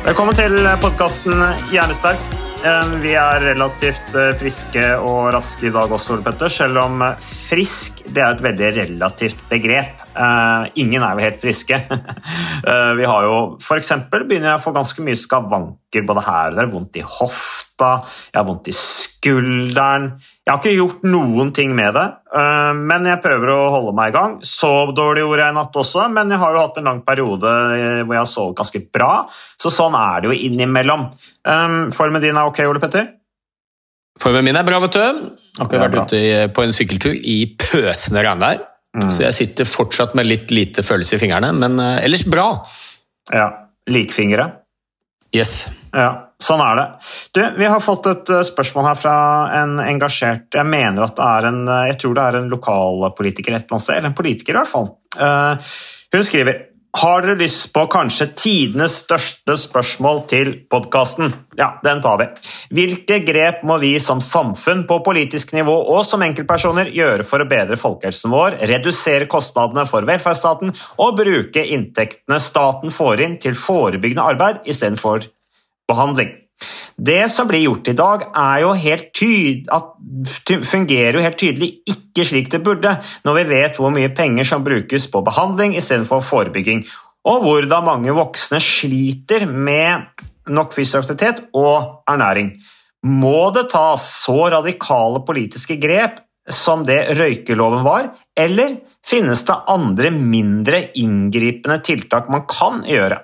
Velkommen til podkasten Hjernesterk. Eh, Vi er relativt eh, friske og raske i dag også, Ole Petter, selv om eh, frisk det er et veldig relativt begrep. Eh, Ingen er jo helt friske. Eh, Vi har jo, eksempel begynner jeg å få ganske mye skavanker både her og der. Vondt i hofta, jeg har vondt i skulderen. Jeg har ikke gjort noen ting med det, eh, men jeg prøver å holde meg i gang. Sov dårlig gjorde jeg i natt også, men jeg har jo hatt en lang periode hvor jeg har sovet ganske bra, så sånn er det jo innimellom. Formen din er ok, Ole Petter? Formen min er bra, vet du. Akkurat vært ute på en sykkeltur i pøsende regnvær. Så jeg sitter fortsatt med litt lite følelse i fingrene, men eh, ellers bra. Ja. Likfingre. Yes. Ja, sånn er det. Du, vi har fått et eh, spørsmål her fra en engasjert Jeg mener at det er en eh, Jeg tror det er en lokalpolitiker et eller annet sted, eller en politiker i hvert fall. Hun skriver Har dere lyst på kanskje tidenes største spørsmål til podkasten? Ja, den tar vi. Hvilke grep må vi som samfunn på politisk nivå og som enkeltpersoner gjøre for å bedre folkehelsen vår, redusere kostnadene for velferdsstaten og bruke inntektene staten får inn til forebyggende arbeid istedenfor behandling. Det som blir gjort i dag, er jo helt tyd at, fungerer jo helt tydelig ikke slik det burde, når vi vet hvor mye penger som brukes på behandling istedenfor forebygging, og hvordan mange voksne sliter med nok fysisk aktivitet og ernæring. Må det tas så radikale politiske grep som det røykeloven var, eller finnes det andre mindre inngripende tiltak man kan gjøre?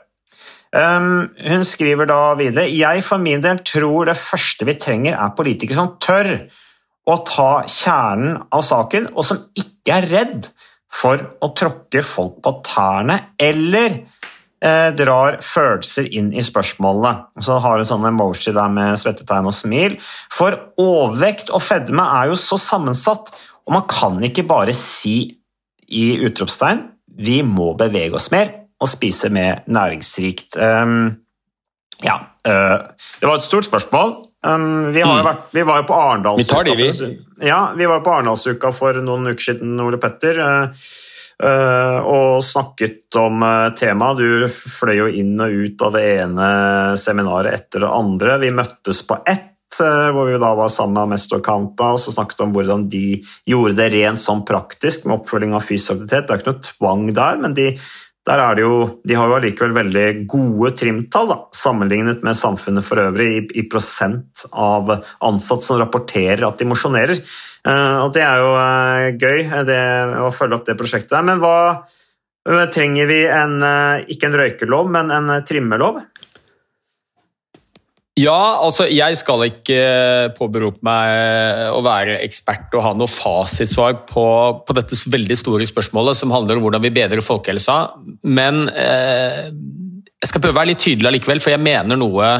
Um, hun skriver da videre Jeg for min del tror det første vi trenger er politikere som tør å ta kjernen av saken, og som ikke er redd for å tråkke folk på tærne eller eh, drar følelser inn i spørsmålene. Så har hun sånn emoji der med svettetegn og smil. For overvekt og fedme er jo så sammensatt, og man kan ikke bare si i utropstegn vi må bevege oss mer og spise mer næringsrikt. Um, ja, øh, det var et stort spørsmål. Um, vi, har Mm. vært, vi var jo på Arendalsuka Vi de, vi. Ja, vi var på Arendalsuka for noen uker siden, Ole Petter, øh, øh, og snakket om temaet. Du fløy jo inn og ut av det ene seminaret etter det andre. Vi møttes på ett, hvor vi da var sammen med Mesto Counta, og så snakket om hvordan de gjorde det rent sånn praktisk med oppfølging av fysisk aktivitet. Det er ikke noe tvang der, men de der er det jo, de har jo allikevel veldig gode trimtall da, sammenlignet med samfunnet for øvrig i, i prosent av ansatte som rapporterer at de mosjonerer. Eh, det er jo eh, gøy eh, det, å følge opp det prosjektet. der. Men hva eh, trenger vi en, eh, ikke en røykelov, men en trimmelov? Ja, altså, jeg skal ikke påberope meg å være ekspert og ha noe fasitsvar på, på dette veldig store spørsmålet som handler om hvordan vi bedrer folkehelsa, men eh, jeg skal prøve å være litt tydelig allikevel, for jeg mener noe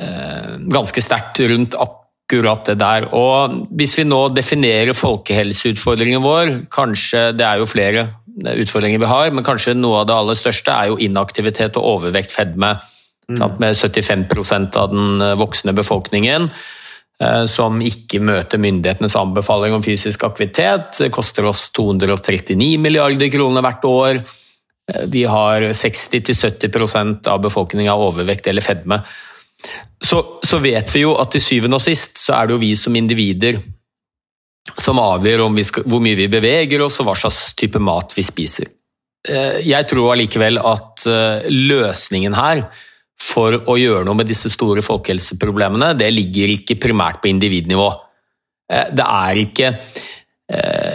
eh, ganske sterkt rundt akkurat det der. Og hvis vi nå definerer folkehelseutfordringen vår, kanskje det er jo flere utfordringer vi har, men kanskje noe av det aller største er jo inaktivitet og overvekt, fedme. Sant? Med 75% av den eh, voksne befolkningen eh, som ikke møter myndighetenes anbefaling om fysisk aktivitet. Det koster oss 239 milliarder kroner hvert år. Eh, Vi har 60-70% av befolkninga overvekt eller fedme. så, så, vet vi jo at til syvende og sist så er det jo vi som individer som avgjør hvor mye vi beveger oss og hva slags type mat vi spiser. Jeg tror allikevel at løsningen her for å gjøre noe med disse store folkehelseproblemene, det ligger ikke primært på individnivå. Eh, det er ikke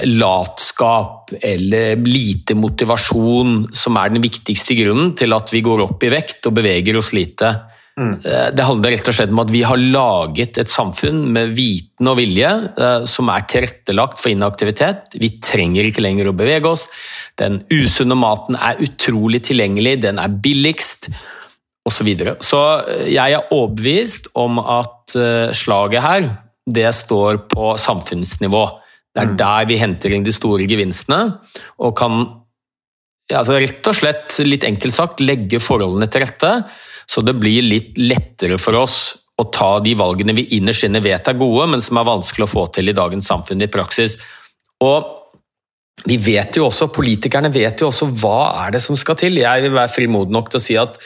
latskap eller lite motivasjon som er den viktigste grunnen til at vi går opp i vekt og beveger oss lite. Mm. Det handler rett og slett om at vi har laget et samfunn med viten og vilje eh, som er tilrettelagt for inaktivitet. Vi trenger ikke lenger å bevege oss. Den usunne maten er utrolig tilgjengelig, den er billigst osv. Så, videre. så eh, jeg er overbevist om at slaget her, det står på samfunnsnivå. Det er mm. der vi henter inn de store gevinstene og kan altså rett og slett, litt enkelt sagt, legge forholdene til rette så det blir litt lettere for oss å ta de valgene vi innerst inne vet er gode, men som er vanskelig å få til i dagens samfunn i praksis. Og vi vet jo også, Politikerne vet jo også hva er det som skal til. Jeg vil være frimodig nok til å si at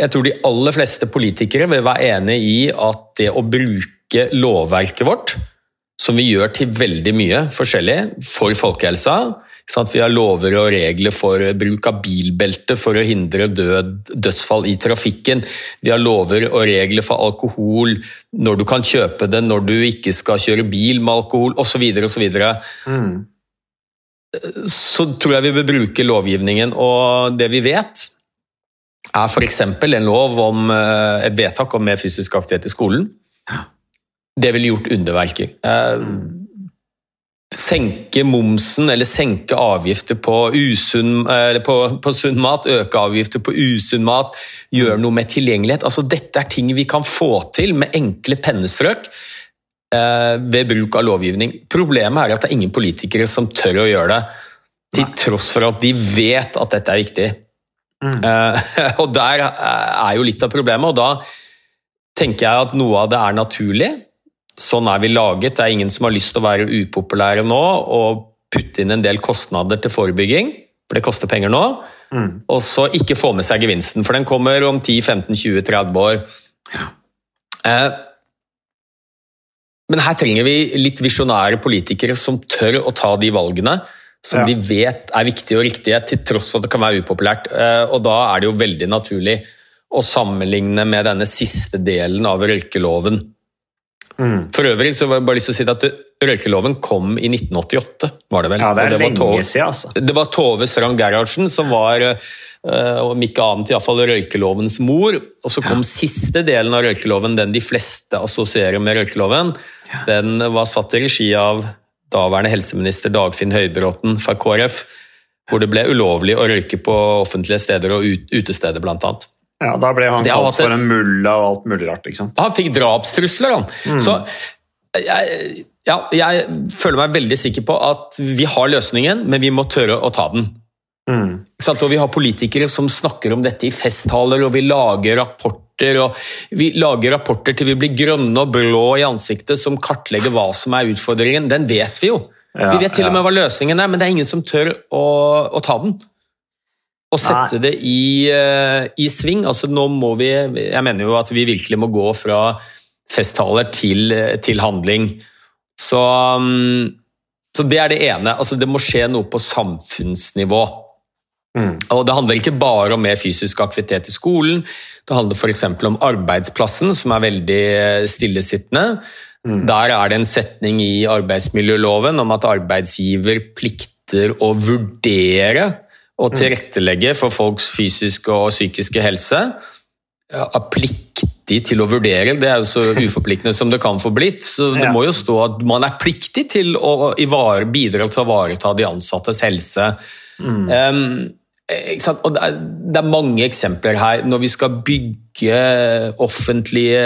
jeg tror de aller fleste politikere vil være enig i at det å bruke lovverket vårt, som vi gjør til veldig mye forskjellig for folkehelsa, vi har lover og regler for bruk av bilbelte for å hindre død, dødsfall i trafikken. Vi har lover og regler for alkohol, når du kan kjøpe det, når du ikke skal kjøre bil med alkohol osv. osv. Mm. Så tror jeg vi bør bruke lovgivningen, og det vi vet er f.eks. en lov om eh, et vedtak om mer fysisk aktivitet i skolen. Det ville gjort underverker. Mm senke momsen eller senke avgifter på, usunn, på, på sunn mat, øke avgifter på usunn mat, gjøre noe med tilgjengelighet. Altså, dette er ting vi kan få til med enkle pennestrøk eh, ved bruk av lovgivning. Problemet er at det er ingen politikere som tør å gjøre det, til tross for at de vet at dette er viktig. Mm. Eh, og Der er jo litt av problemet, og da tenker jeg at noe av det er naturlig. Sånn er vi laget. Det er ingen som har lyst til å være upopulære nå og putte inn en del kostnader til forebygging, for det koster penger nå. Mm. Og så ikke få med seg gevinsten, for den kommer om 10-15-20-30 år. Ja. Uh, men her trenger vi litt visjonære politikere som tør å ta de valgene som ja. vi vet er viktige og riktige, til tross for at det kan være upopulært. Eh, og da er det jo veldig naturlig å sammenligne med denne siste delen av røykeloven Mm. For øvrig så var jeg bare lyst til å si at røykeloven kom i 1988, var det vel? Ja, det er det lenge Tove, siden, altså. Det var Tove Strand Gerhardsen som var og om ikke annet iallfall røykelovens mor. Og så kom ja. siste delen av røykeloven, den de fleste assosierer med røykeloven. Ja. Den var satt i regi av daværende helseminister Dagfinn Høybråten fra KrF. Hvor det ble ulovlig å røyke på offentlige steder og utesteder, annet. Ja, Da ble han kalt for en mulla og alt mulig rart. ikke sant? Han fikk drapstrusler, han. Mm. Så jeg, ja, jeg føler meg veldig sikker på at vi har løsningen, men vi må tørre å ta den. Mm. Og Vi har politikere som snakker om dette i festtaler, og vi lager rapporter og vi lager rapporter til vi blir grønne og blå i ansiktet, som kartlegger hva som er utfordringen. Den vet vi jo. Ja, vi vet til og med hva løsningen er, men det er ingen som tør å, å ta den Og sette Nei. det i, uh, i, sving. Altså, nå må vi Jeg mener jo at vi virkelig må gå fra festtaler til, til handling. Så, um, så, det er det ene. Altså, det må skje noe på samfunnsnivå. Mm. Og Det handler ikke bare om mer fysisk aktivitet i skolen. Det handler f.eks. om arbeidsplassen, som er veldig stillesittende. Mm. Der er det en setning i arbeidsmiljøloven om at arbeidsgiver plikter å vurdere og tilrettelegge for folks fysiske og psykiske helse. Er pliktig til å vurdere, det er jo så uforpliktende som det kan få blitt. Så det må jo stå at man er pliktig til å bidra til å ivareta de ansattes helse. Mm. Um, det er, det er, mange eksempler her. Når vi skal bygge offentlige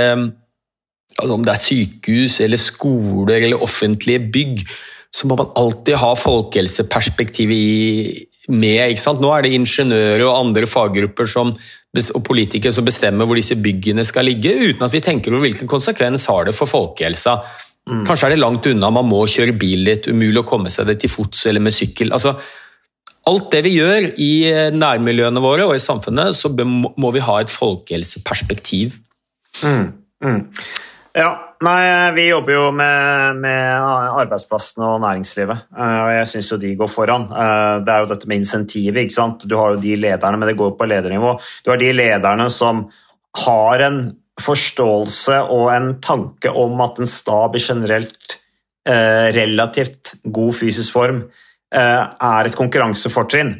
altså Om det er sykehus eller skoler eller offentlige bygg, så må man alltid ha folkehelseperspektivet i, med. Nå er det ingeniører og andre faggrupper som, og politikere som bestemmer hvor disse byggene skal ligge, uten at vi tenker over hvilken konsekvens har det for folkehelsa. Mm. Kanskje er det langt unna, man må kjøre bil litt, umulig å komme seg det til fots eller med sykkel. Altså, alt det vi gjør i nærmiljøene våre og i samfunnet, så må vi ha et folkehelseperspektiv. Mm, mm. Ja, nei, vi jobber jo med, med arbeidsplassene og næringslivet, eh, og jeg syns jo de går foran. Eh, det er jo dette med insentivet, ikke sant. Du har jo de lederne, men det går på ledernivå. Du har de lederne som har en forståelse og en tanke om at en stab i generelt eh, relativt god fysisk form eh, er et konkurransefortrinn.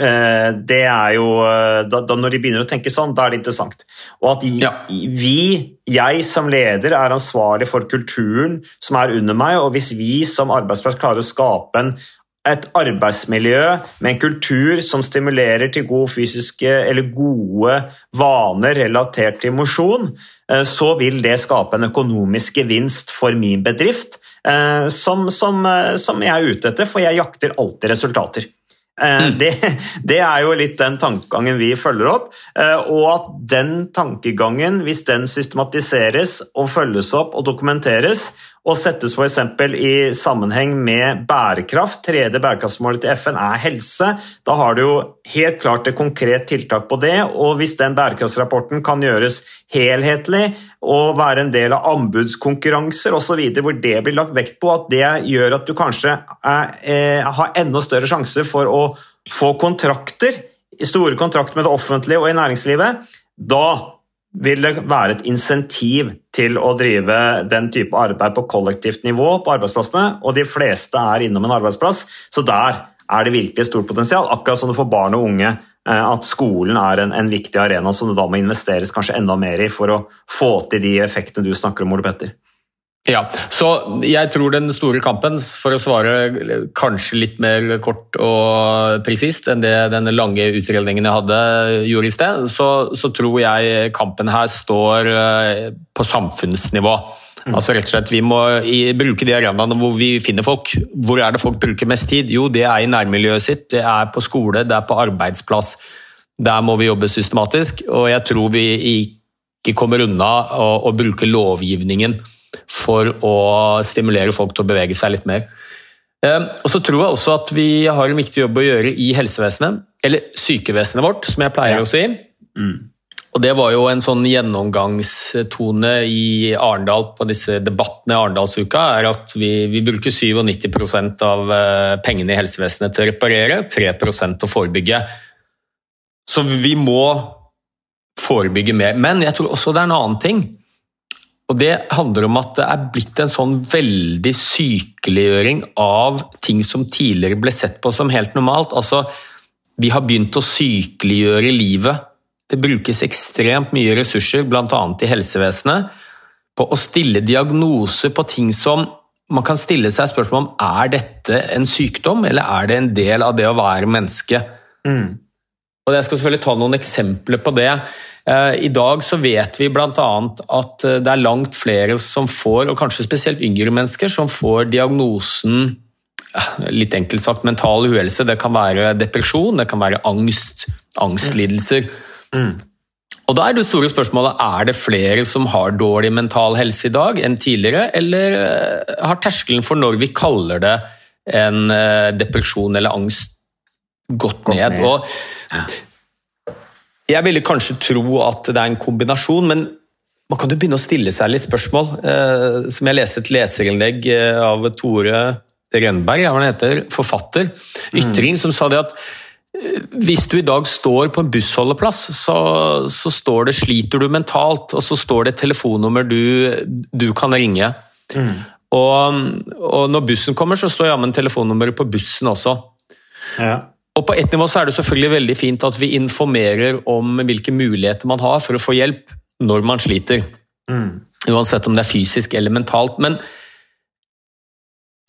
Eh, det er jo eh, da, da, Når de begynner å tenke sånn, da er det interessant. Og at ja. vi, jeg som leder, er ansvarlig for kulturen som er under meg, og hvis vi som arbeidsplass klarer å skape en, et arbeidsmiljø med en kultur som stimulerer til gode fysiske eller gode vaner relatert til mosjon, eh, så vil det skape en økonomisk gevinst for min bedrift, som, som, som jeg er ute etter, for jeg jakter alltid resultater. Eh, mm. Det, det, er jo litt den tankegangen vi følger opp. Eh, og at den tankegangen, hvis den systematiseres og følges opp og dokumenteres, og settes f.eks. i sammenheng med bærekraft, tredje bærekraftsmålet til FN er helse, da har du jo helt klart et konkret tiltak på det. Og hvis den bærekraftsrapporten kan gjøres helhetlig og være en del av anbudskonkurranser osv., hvor det blir lagt vekt på, at det gjør at du kanskje er, er, har enda større sjanse for å få kontrakter, store kontrakter med det offentlige og i næringslivet, da vil det være et insentiv til å drive den type arbeid på kollektivt nivå på arbeidsplassene, og de fleste er innom en arbeidsplass, så der er det virkelig stort potensial. Akkurat som det for barn og unge eh, at skolen er en, en, viktig arena som det da må investeres kanskje enda mer i for å få til de effektene du snakker om, Ole Petter. Ja, så jeg tror den store kampen, for å svare kanskje litt mer kort og presist enn det den lange utredningen jeg hadde gjorde i sted, så, så tror jeg kampen her står eh, på samfunnsnivå. Mm. Altså rett og slett, Vi må i, bruke de arenaene hvor vi finner folk. Hvor er det folk bruker mest tid? Jo, det er i nærmiljøet sitt, det er på skole, det er på arbeidsplass. Der må vi jobbe systematisk, og jeg tror vi ikke kommer unna å, å bruke lovgivningen for å stimulere folk til å bevege seg litt mer. Ehm, og så tror jeg også at vi har en viktig jobb å gjøre i helsevesenet, eller sykevesenet vårt, som jeg pleier ja. å si. Mm. Og Det var jo en sånn gjennomgangstone i Arendal på disse debattene i Arendalsuka, er at vi, vi bruker 97 av eh, pengene i helsevesenet til å reparere, 3 til å forebygge. Så vi må forebygge mer. Men jeg tror også det er en annen ting. Og Det handler om at det er blitt en sånn veldig sykeliggjøring av ting som tidligere ble sett på som helt normalt. Altså, Vi har begynt å sykeliggjøre livet. Det brukes ekstremt mye ressurser, bl.a. i helsevesenet, på å stille diagnoser på ting som man kan stille seg spørsmål om er dette en sykdom, eller er det en del av det å være menneske. Mm. Og Jeg skal selvfølgelig ta noen eksempler på det. Eh, I dag så vet vi bl.a. at eh, det er langt flere som får, og kanskje spesielt yngre mennesker, som får diagnosen litt enkelt sagt mental uhelse. Det kan være depresjon, det kan være angst, angstlidelser. Mm. Og Da er det store spørsmålet er det flere som har dårlig mental helse i dag enn tidligere, eller eh, har terskelen for når vi kaller det en depresjon eller angst gått ned? Og jeg ville kanskje tro at det er en kombinasjon, men man kan jo begynne å stille seg litt spørsmål. Eh, som jeg leste et leserinnlegg eh, av Tore Rønberg, hva han heter, forfatter, Ytring, mm. som sa det at eh, hvis du i dag står på en bussholdeplass, så, så, står det 'sliter du mentalt', og så står det et telefonnummer du, du kan ringe. Mm. Og, og, når bussen kommer, så står jammen telefonnummeret på bussen også. Ja. Og På ett nivå så er det selvfølgelig veldig fint at vi informerer om hvilke muligheter man har for å få hjelp når man sliter. Mm. Uansett om det er fysisk eller mentalt. Men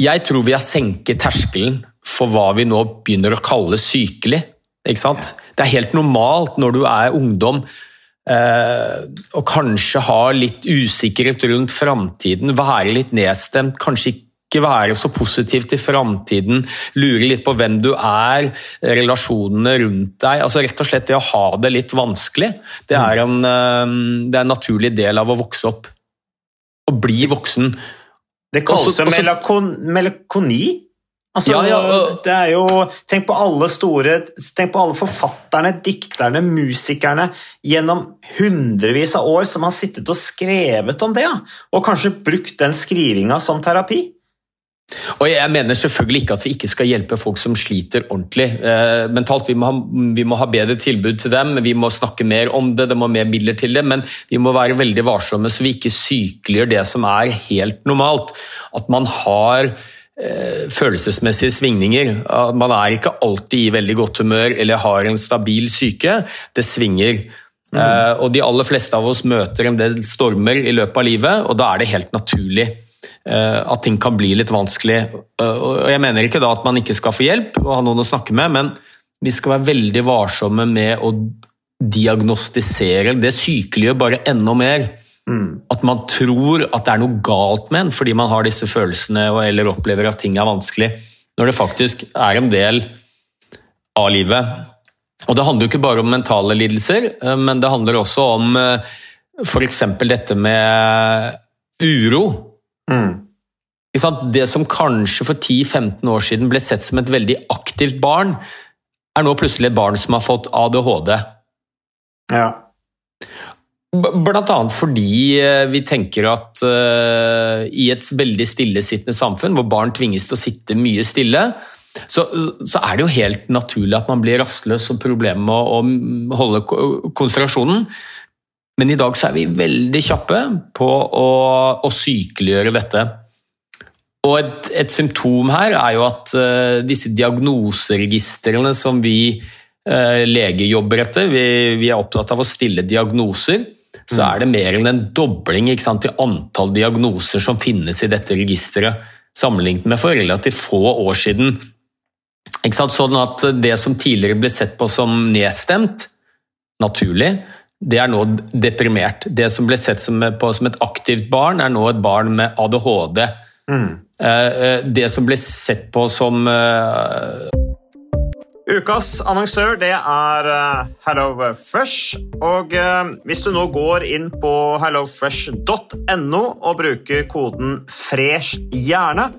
jeg tror vi har senket terskelen for hva vi nå begynner å kalle sykelig. Det er helt normalt når du er ungdom eh, og kanskje har litt usikkerhet rundt framtiden, være litt nedstemt, kanskje ikke være så positiv til framtiden, lure litt på hvem du er, relasjonene rundt deg. altså Rett og slett det å ha det litt vanskelig. Det er en, eh, det er en naturlig del av å vokse opp. Å bli voksen. Det kalles også, melakoni? Altså, Ja, ja, og- det er jo, tenk på alle store Tenk på alle forfatterne, dikterne, musikerne gjennom hundrevis av år som har sittet og skrevet om det, ja. og kanskje brukt den skrivinga som terapi. Og jeg mener selvfølgelig ikke at vi ikke skal hjelpe folk som sliter ordentlig eh, mentalt. Vi må, ha, vi må ha bedre tilbud til dem, vi må snakke mer om det, det må mer midler til det, men vi må være veldig varsomme så vi ikke sykeliggjør det som er helt normalt. At man har eh, følelsesmessige svingninger. At Man er ikke alltid i veldig godt humør eller har en stabil syke. Det svinger. Eh, og de aller fleste av oss møter en del stormer i løpet av livet, og da er det helt naturlig at ting kan bli litt vanskelig. Eh, og jeg mener ikke da at man ikke skal få hjelp og ha noen å snakke med, men vi skal være veldig varsomme med å diagnostisere. Det sykeliggjør bare enda mer. At man tror at det er noe galt med en fordi man har disse følelsene eller opplever at ting er vanskelig, når det faktisk er en del av livet. Og Det handler jo ikke bare om mentale lidelser, eh, men det handler også om f.eks. dette med uro. Sant? Det som kanskje for 10-15 år siden ble sett som et veldig aktivt barn, er nå plutselig et barn som har fått ADHD. Ja. Blant annet fordi eh, vi tenker at uh, i et veldig stillesittende samfunn, hvor barn tvinges til å sitte mye stille, så, så er det jo helt naturlig at man blir rastløs og problemer med å, å holde ko- konsentrasjonen. Men i dag så er vi veldig kjappe på å, å sykeliggjøre dette. Og et, et symptom her er jo at uh, disse diagnoseregistrene som vi uh, leger jobber etter, vi, vi er opptatt av å stille diagnoser, så er det mer enn en dobling til antall diagnoser som finnes i dette registeret, sammenlignet med for relativt få år siden. Sånn at det som tidligere ble sett på som nedstemt, naturlig, det er nå deprimert. Det som ble sett som, på som et aktivt barn, er nå et barn med ADHD. Eh, eh, Det som ble sett på som eh, Ukas annonsør det er HelloFresh. Og hvis du nå går inn på hellofresh.no og bruker koden 'fresh hjerne',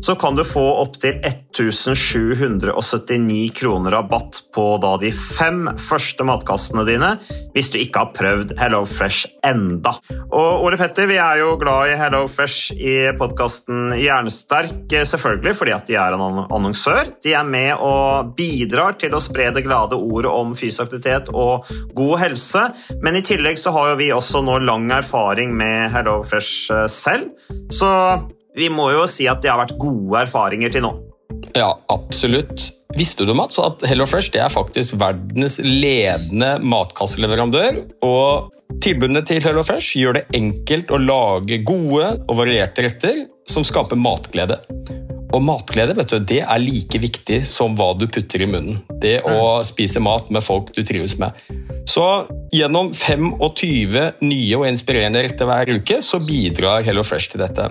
så kan du få opptil 1779 kroner rabatt på da de fem første matkassene dine hvis du ikke har prøvd Hello Fresh enda. Og Ole Petter, vi er jo glad i Hello Fresh i podkasten Hjernesterk, eh, selvfølgelig fordi at de er en annonsør. De er med og bidrar til å spre det glade ordet om fysisk aktivitet og god helse. Men i tillegg så har jo vi også nå lang erfaring med Hello Fresh eh, selv. Så vi må jo si at det har vært gode erfaringer til nå. Ja, absolutt. Visste du, Mats, at HelloFresh det er faktisk verdens ledende matkasseleverandør? Og tilbudene til HelloFresh gjør det enkelt å lage gode og varierte retter som skaper matglede. Og matglede vet du, det er like viktig som hva du putter i munnen. Det å spise mat med folk du trives med. Så gjennom 25 nye og inspirerende retter hver uke så bidrar HelloFresh til dette.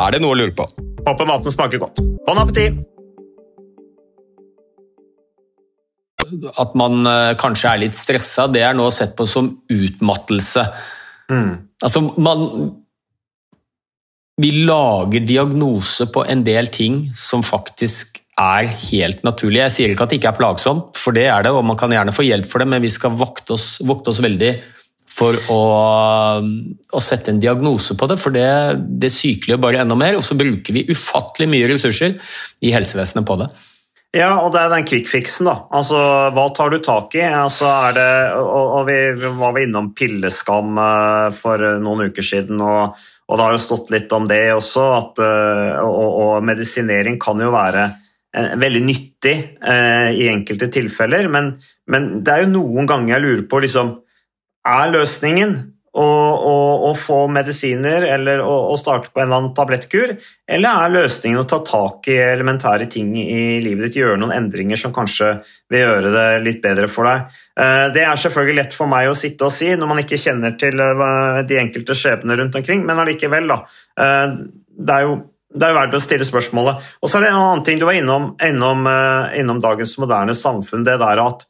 Er det noe å lure på? Håper maten smaker godt. Bon appétit! At man eh, kanskje er litt stressa, det er nå sett på som utmattelse. Mm. Altså, man Vi lager diagnose på en del ting som faktisk er helt naturlig. Jeg sier ikke at det ikke er plagsomt, for det er det, og man kan gjerne få hjelp for det, men vi skal vokte oss, vokte oss veldig for å, å, sette en diagnose på det, for det, det sykeliggjør bare enda mer. Og så bruker vi ufattelig mye ressurser i helsevesenet på det. Ja, og det er den quick-fixen, da. Altså, hva tar du tak i? Altså, er det, og, og vi, vi var vi innom pilleskam uh, for noen uker siden, og, og, det har jo stått litt om det også. At, uh, og, og, medisinering kan jo være uh, veldig nyttig i enkelte tilfeller, men, men, det er jo noen ganger jeg lurer på liksom, Er løsningen å, få medisiner eller å, å, starte på en eller annen tablettkur? Eller er løsningen å ta tak i elementære ting i livet ditt, gjøre noen endringer som kanskje vil gjøre det litt bedre for deg? Eh, det er selvfølgelig lett for meg å sitte og si når man ikke kjenner til eh, de enkelte skjebnene rundt omkring, men allikevel, da. Eh, det er jo det er verdt å stille spørsmålet. Og så er det en annen ting du var innom, innom, innom dagens moderne samfunn. det der at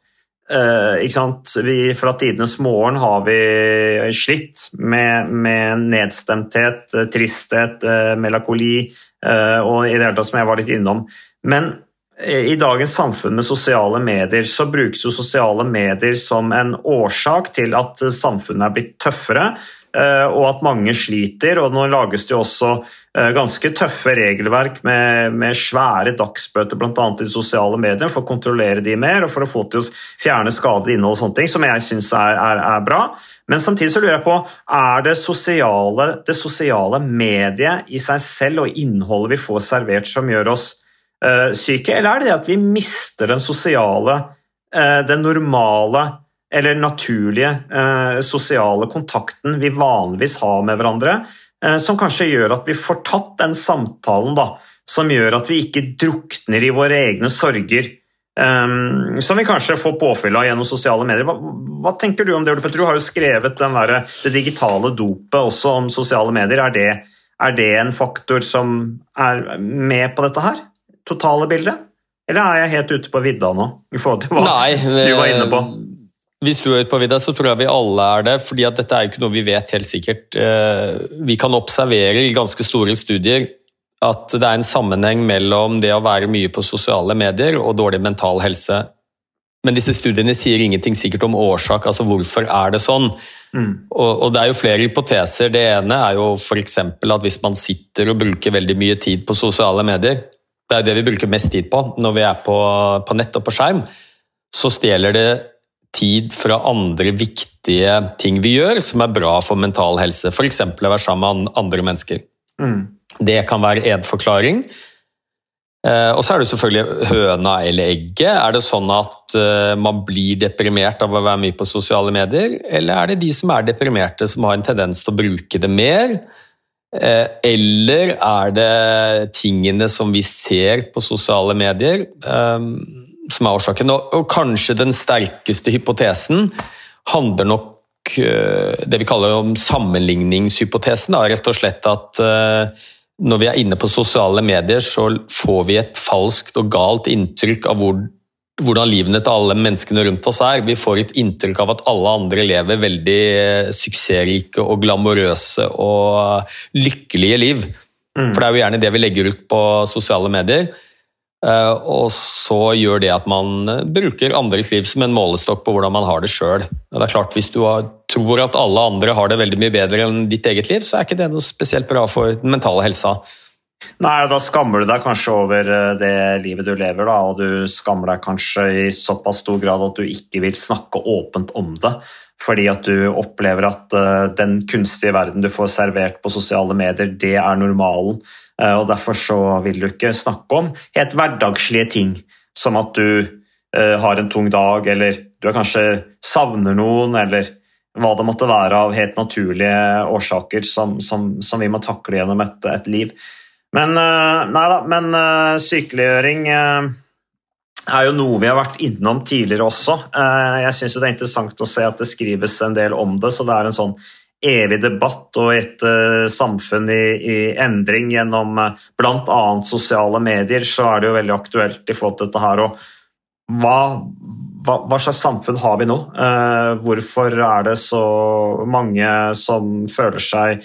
vi, fra tidenes morgen har vi slitt med, med nedstemthet, eh, tristhet, melankoli uh, og i det hele tatt som jeg var litt innom. Men i dagens samfunn med sosiale medier så brukes jo sosiale medier som en årsak til at samfunnet er blitt tøffere. Eh, og at mange sliter. og Nå lages det jo også eh, ganske tøffe regelverk med, med svære dagsbøter bl.a. i sosiale medier for å kontrollere de mer og for å få til å fjerne skadelig innhold og sånne ting, som jeg syns er, er, er, bra. Men samtidig så lurer jeg på er det sosiale, det sosiale mediet i seg selv og innholdet vi får servert som gjør oss uh, syke, eller er det det at vi mister den sosiale, uh, den normale eller naturlige eh, sosiale kontakten vi vanligvis har med hverandre, eh, som kanskje gjør at vi får tatt den samtalen da, som gjør at vi ikke drukner i våre egne sorger, eh, som vi kanskje får påfyll av gjennom sosiale medier. Hva, hva, tenker du om det, Ole Du har jo skrevet der, det digitale dopet også om sosiale medier. Er det, er det en faktor som er med på dette her? Totale bildet? Eller er jeg helt ute på vidda nå, i forhold til hva Nei, du var inne på? Hvis du er ute på vidda, så tror jeg vi alle er det. fordi at dette er jo ikke noe vi vet helt sikkert. Eh, vi kan observere i ganske store studier at det er en sammenheng mellom det å være mye på sosiale medier og dårlig mental helse. Men disse studiene sier ingenting sikkert om årsak, altså hvorfor er det sånn. Mm. Og, og, Det er jo flere hypoteser. Det ene er jo f.eks. at hvis man sitter og bruker veldig mye tid på sosiale medier, det er jo det vi bruker mest tid på når vi er på, på nett og på skjerm, så stjeler det tid fra andre viktige ting vi gjør, som er bra for mental helse. F.eks. å være sammen med andre mennesker. Mm. Det kan være en forklaring. Eh, og så er det selvfølgelig høna eller egget. Er det sånn at eh, man blir deprimert av å være mye på sosiale medier, eller er det de som er deprimerte, som har en tendens til å bruke det mer? Eh, eller er det tingene som vi ser på sosiale medier? Som er årsaken. Og, og kanskje den sterkeste hypotesen handler nok uh, det vi kaller om sammenligningshypotesen. Da. Rett og slett at uh, når vi er inne på sosiale medier, så får vi et falskt og galt inntrykk av hvor, hvordan livene til alle menneskene rundt oss er. Vi får et inntrykk av at alle andre lever veldig uh, suksessrike og glamorøse og lykkelige liv. Mm. For det er jo gjerne det vi legger ut på sosiale medier. Eh, og så gjør det at man eh, bruker andres liv som en målestokk på hvordan man har det sjøl. Hvis du tror at alle andre har det veldig mye bedre enn ditt eget liv, så er ikke det noe spesielt bra for den mentale helsa. Nei, da skammer du deg kanskje over eh, det livet du lever, da, og du skammer deg kanskje i såpass stor grad at du ikke vil snakke åpent om det. Fordi at du opplever at uh, den kunstige verden du får servert på sosiale medier, det er normalen. Uh, og Derfor så vil du ikke snakke om helt hverdagslige ting, som at du uh, har en tung dag, eller du kanskje savner noen, eller hva det måtte være av helt naturlige årsaker som, som, som vi må takle gjennom et, et liv. Men, nei da, men sykeliggjøring er jo noe vi har vært innom tidligere også. Eh, jeg syns det er interessant å se at det skrives en del om det, så det er en sånn evig debatt og et uh, samfunn i, i, endring gjennom uh, eh, bl.a. sosiale medier, så er det jo veldig aktuelt i forhold til dette her. Og hva, hva, hva slags samfunn har vi nå? Hvorfor er det så mange som føler seg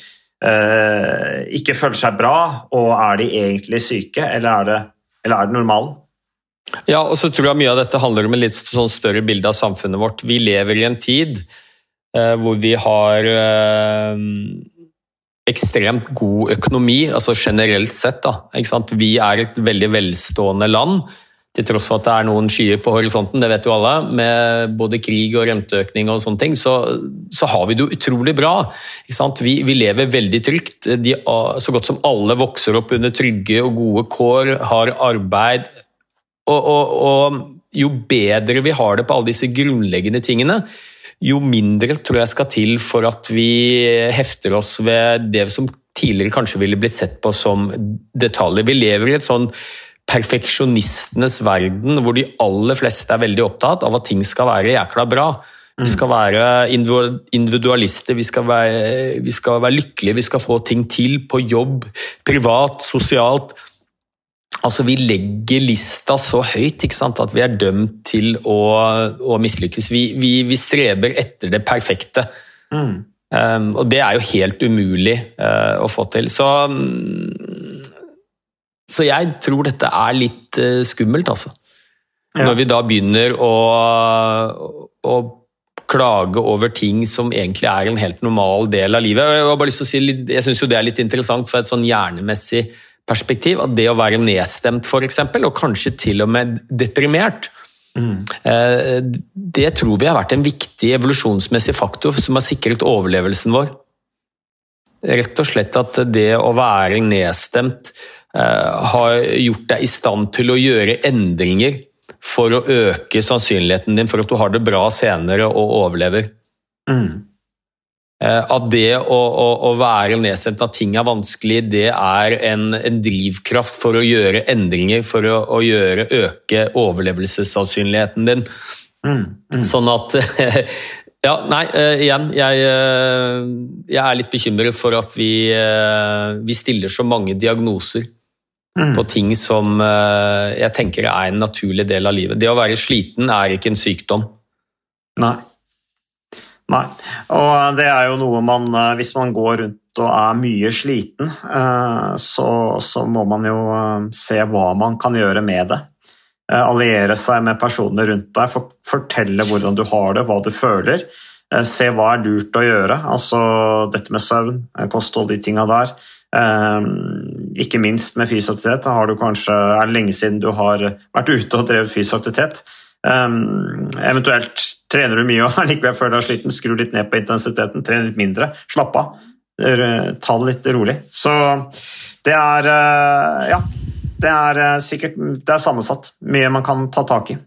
ikke føler seg bra, og er de egentlig syke, eller er det, eller er det normalen? Ja, og så tror jeg mye av dette handler om et litt sånn større bilde av samfunnet vårt. Vi lever i en tid eh, hvor vi har eh, ekstremt god økonomi, altså generelt sett. Da, vi er et veldig velstående land, til tross for at det er noen skyer på horisonten, det vet jo alle. Med både krig og renteøkning og sånne ting, så, så har vi det jo utrolig bra. Vi, vi, lever veldig trygt. De, så godt som alle vokser opp under trygge og gode kår, har arbeid, og, og, og, jo bedre vi har det på alle disse grunnleggende tingene, jo mindre tror jeg skal til for at vi hefter oss ved det som tidligere kanskje ville blitt sett på som detaljer. Vi lever i et sånn perfeksjonistenes verden hvor de aller fleste er veldig opptatt av at ting skal være jækla bra. Vi skal være individualister, vi skal være, vi skal være lykkelige, vi skal få ting til på jobb, privat, sosialt. Altså, Vi legger lista så høyt sant, at vi er dømt til å, å mislykkes. Vi, vi, vi, streber etter det perfekte. Mm. Um, og det er jo helt umulig uh, å få til. Så, um, så jeg tror dette er litt uh, skummelt, altså. Ja. Når vi da begynner å, å klage over ting som egentlig er en helt normal del av livet. Jeg, har si, jeg syns det er litt interessant for et sånn hjernemessig perspektiv at det å være nedstemt, f.eks., og kanskje til og med deprimert, mm. det tror vi har vært en viktig evolusjonsmessig faktor som har sikret overlevelsen vår. Rett og slett at det å være nedstemt eh, har gjort deg i stand til å gjøre endringer for å øke sannsynligheten din for at du har det bra senere og overlever. Mm. Eh, at det å, å, å, være nedstemt, at ting er vanskelig, det er en, en drivkraft for å gjøre endringer, for å, å gjøre, øke overlevelsessannsynligheten din. Mm, mm. Sånn at Ja, nei, uh, igjen. Jeg, uh, jeg, er litt bekymret for at vi, uh, vi stiller så mange diagnoser mm. på ting som jeg tenker er en naturlig del av livet. Det å være sliten er ikke en sykdom. Nei. Nei, og det er jo noe man eh, Hvis man går rundt og er mye sliten, eh, så, så må man jo eh, se hva man kan gjøre med det. Alliere seg med personer rundt deg, fortelle hvordan du har det, hva du føler. Se hva er lurt å gjøre, altså dette med søvn, kosthold, de tinga der. Ikke minst med fysiaktivitet. Har du kanskje, er det lenge siden du har vært ute og drevet fysisk aktivitet? Um, eventuelt trener du mye og likevel føler deg sliten, skru litt ned på intensiteten, tren litt mindre, slapp av. Ta det litt rolig. Så det er uh, Ja, det er uh, sikkert Det er sammensatt. Mye man kan ta tak i.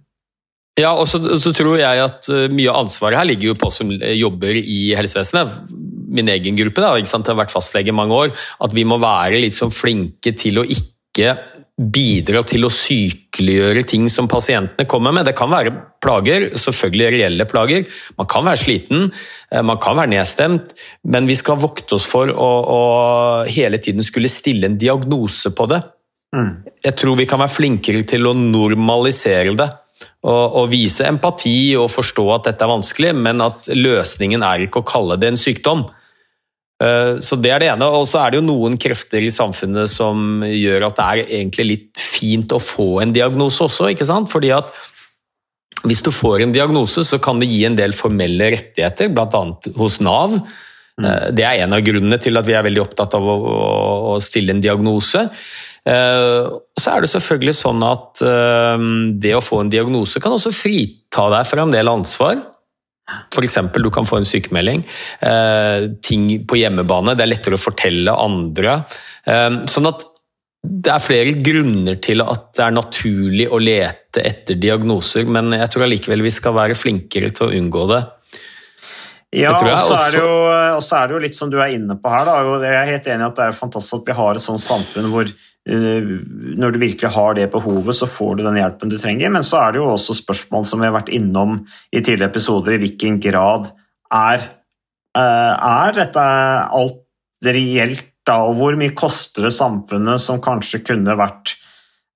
Ja, og så, så, tror jeg at mye av ansvaret her ligger jo på oss som jobber i helsevesenet. Min egen gruppe, da, ikke sant? jeg har vært fastlege mange år. At vi må være litt sånn flinke til å ikke bidra til å sykeliggjøre ting som pasientene kommer med. Det kan være plager, selvfølgelig reelle plager. Man kan være sliten, eh, man kan være nedstemt, men vi skal vokte oss for å, å hele tiden skulle stille en diagnose på det. Mm. Jeg tror vi kan være flinkere til å normalisere det. Og, og, vise empati og forstå at dette er vanskelig, men at løsningen er ikke å kalle det en sykdom. Eh, så Det er det ene. Og så er det jo noen krefter i samfunnet som gjør at det er egentlig litt fint å få en diagnose også. ikke sant? Fordi at hvis du får en diagnose, så kan det gi en del formelle rettigheter, bl.a. hos Nav. Mm. Eh, det er en av grunnene til at vi er veldig opptatt av å, stille en diagnose. Og så er det selvfølgelig sånn at det å få en diagnose kan også frita deg fra en del ansvar. F.eks. du kan få en sykemelding. Eh, ting på hjemmebane. Det er lettere å fortelle andre. Eh, sånn at det er flere grunner til at det er naturlig å lete etter diagnoser, men jeg tror allikevel vi skal være flinkere til å unngå det. Ja, og så er, det jo, er det jo litt som du er inne på her. Da. Jeg er helt enig i at det er fantastisk at vi har et sånt samfunn hvor når du virkelig har det behovet, så får du den hjelpen du trenger. Men så er det jo også spørsmål som vi har vært innom i tidligere episoder, i hvilken grad er, uh, er dette alt reelt da, og hvor mye koster det samfunnet som kanskje kunne vært,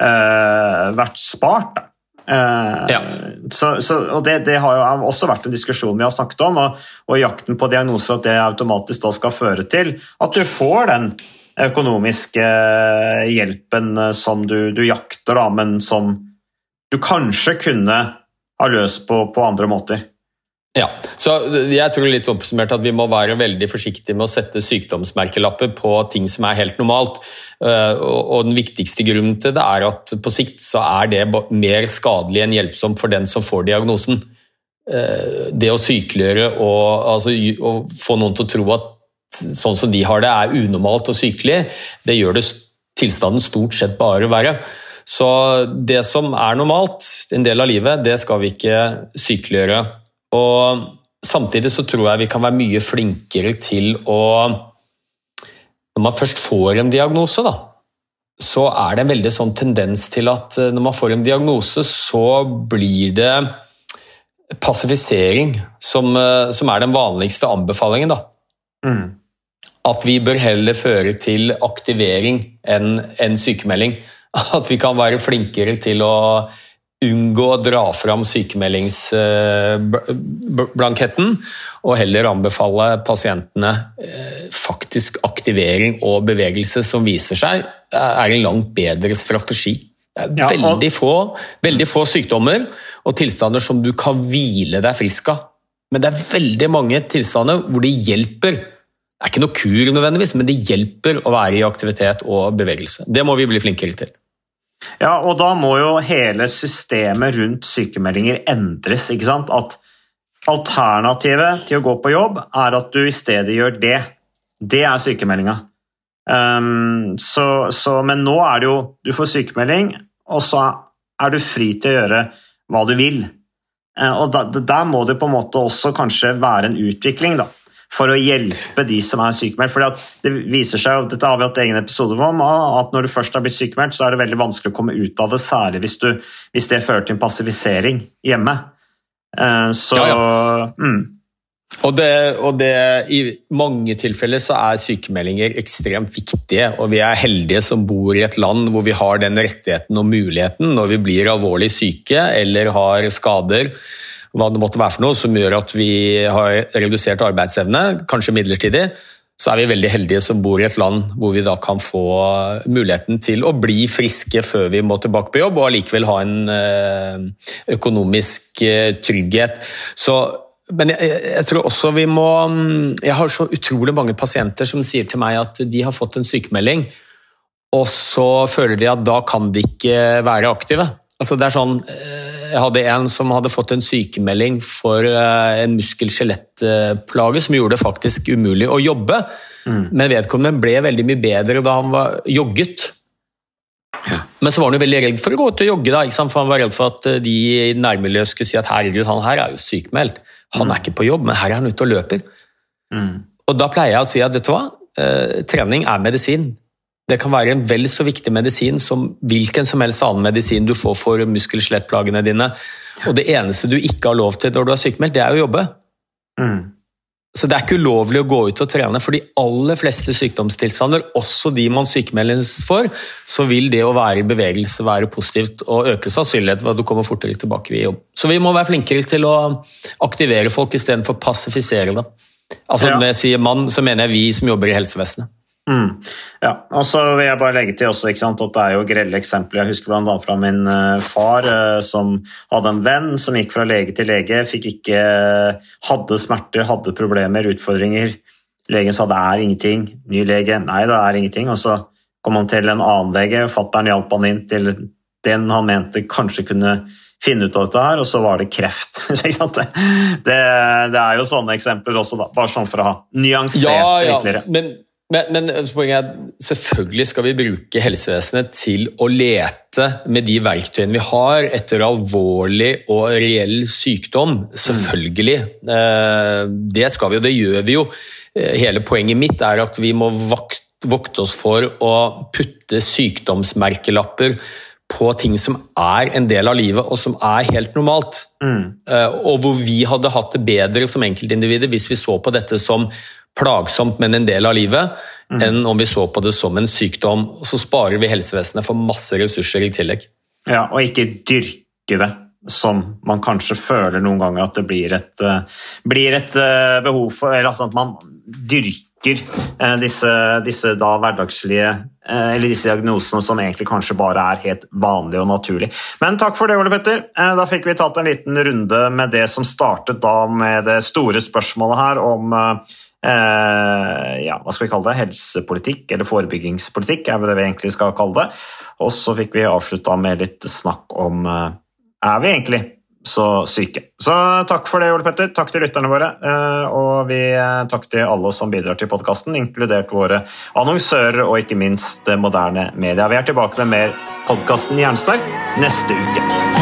uh, vært spart? da? Uh, ja. så, så, og det, det, har jo også vært en diskusjon vi har snakket om, og, og jakten på diagnoser at det automatisk da skal føre til at du får den økonomiske hjelpen som du, du jakter, da, men som du kanskje kunne ha løst på, på andre måter. Ja, så jeg tror litt oppsummert at Vi må være veldig forsiktige med å sette sykdomsmerkelapper på ting som er helt normalt. Eh, og Den viktigste grunnen til det er at på sikt så er det mer skadelig enn hjelpsomt for den som får diagnosen. Eh, det å sykeliggjøre og, altså, og få noen til å tro at sånn som de har det, er unormalt og sykelig, det gjør det tilstanden stort sett bare verre. Så det som er normalt, en del av livet, det skal vi ikke sykeliggjøre og Samtidig så tror jeg vi kan være mye flinkere til å Når man først får en diagnose, da, så er det en veldig sånn tendens til at eh, når man får en diagnose, så blir det passifisering som, eh, som er den vanligste anbefalingen. Da. Mm. At vi bør heller føre til aktivering enn en sykemelding. At vi kan være flinkere til å unngå å dra fram sykemeldingsblanketten, og heller anbefale pasientene eh, faktisk aktivering og bevegelse, som viser seg er en langt bedre strategi. Det er veldig få, veldig få sykdommer og tilstander som du kan hvile deg frisk av. Men det er veldig mange tilstander hvor det hjelper. Det er ikke noe kur nødvendigvis, men det hjelper å være i aktivitet og bevegelse. Det må vi bli flinkere til. Ja, og da må jo hele systemet rundt sykemeldinger endres. ikke sant? At alternativet til å gå på jobb er at du i stedet gjør det. Det er sykemeldinga. Um, så, men nå er det jo Du får sykemelding, og så er du fri til å gjøre hva du vil. Uh, og da, Der må det på en måte også kanskje være en utvikling. da for å hjelpe de som er sykemeldt. For det viser seg, og dette har vi hatt egen episode om, at når du først har blitt sykemeldt, så er det veldig vanskelig å komme ut av det, særlig hvis, du, hvis det fører til en passivisering hjemme. Eh, så ja, ja. Mm. Og, det, og det, I mange tilfeller så er sykemeldinger ekstremt viktige. og Vi er heldige som bor i et land hvor vi har den rettigheten og muligheten når vi blir alvorlig syke eller har skader hva det måtte være for noe, som gjør at vi har redusert arbeidsevne, kanskje midlertidig, så er vi veldig heldige som bor i et land hvor vi da kan få muligheten til å bli friske før vi må tilbake på jobb, og allikevel ha en eh, økonomisk eh, trygghet. Så, men jeg, jeg, tror også vi må mm, Jeg har så utrolig mange pasienter som sier til meg at de har fått en sykemelding, og så føler de at da kan de ikke være aktive. Altså det er sånn eh, jeg hadde en som hadde fått en sykemelding for eh, en muskel-skjelettplage som gjorde det faktisk umulig å jobbe. Mm. Men vedkommende ble veldig mye bedre da han var jogget. Ja. Men så var han jo veldig redd for å gå ut og jogge, da, for han var redd for at eh, de i nærmiljøet skulle si at herregud, han her er jo sykemeldt. Han er mm. ikke på jobb, men her er han ute og løper. Mm. Og da pleier jeg å si at vet du hva, eh, trening er medisin. Det kan være en vel så viktig medisin som hvilken som helst annen medisin du får for muskel-skjelettplagene dine. Og det eneste du ikke har lov til når du er sykemeldt, det er å jobbe. Mm. Så det er ikke ulovlig å gå ut og trene. For de aller fleste sykdomstilstander, også de man sykemeldes for, så vil det å være i bevegelse være positivt og øke sannsynligheten for at du kommer fortere tilbake i jobb. Så vi må være flinkere til å aktivere folk istedenfor å passifisere dem. Altså, ja. Når jeg sier mann, så mener jeg vi som jobber i helsevesenet. Mm. Ja, og så vil jeg bare legge til også, sant, at det er jo grelle eksempler. Jeg husker bl.a. fra min uh, far, uh, som hadde en venn som gikk fra lege til lege, fikk ikke Hadde smerter, hadde problemer, utfordringer. Legen sa det er ingenting. Ny lege nei, det er ingenting. Og så kom han til en annen lege, fattern hjalp han inn til den han mente kanskje kunne finne ut av dette her, og så var det kreft. det, det, er jo sånne eksempler også, da. bare sånn for å ha nyansert ja, ja. ytterligere. Men, men, men poenget er at selvfølgelig skal vi bruke helsevesenet til å lete med de verktøyene vi har etter alvorlig og reell sykdom. Selvfølgelig. Mm. Det skal vi, og det gjør vi jo. Eh, hele poenget mitt er at vi må vokte oss for å putte sykdomsmerkelapper på ting som er en del av livet, og som er helt normalt. Mm. Eh, og hvor vi hadde hatt det bedre som enkeltindivider hvis vi så på dette som plagsomt, men en del av livet, mm. enn om vi så på det som en sykdom. Og så sparer vi helsevesenet for masse ressurser i tillegg. Ja, og ikke dyrke det som man kanskje føler noen ganger at det blir et, uh, blir et uh, behov for Eller altså at man dyrker uh, disse, disse da hverdagslige Eh, eller disse diagnosene som egentlig kanskje bare er helt vanlige og naturlige. Men takk for det, Ole Petter. Eh, da fikk vi tatt en liten runde med det som startet da med det store spørsmålet her om eh, ja, hva skal vi kalle det, helsepolitikk eller forebyggingspolitikk, er det vi egentlig skal kalle det. Og så fikk vi avslutta med litt snakk om er vi egentlig så syke. Så takk for det, Ole Petter. Takk til lytterne våre. Eh, og vi, eh, takk til alle som bidrar til podkasten, inkludert våre annonsører og ikke minst moderne media. Vi er tilbake med mer podkasten Jernsterk neste uke.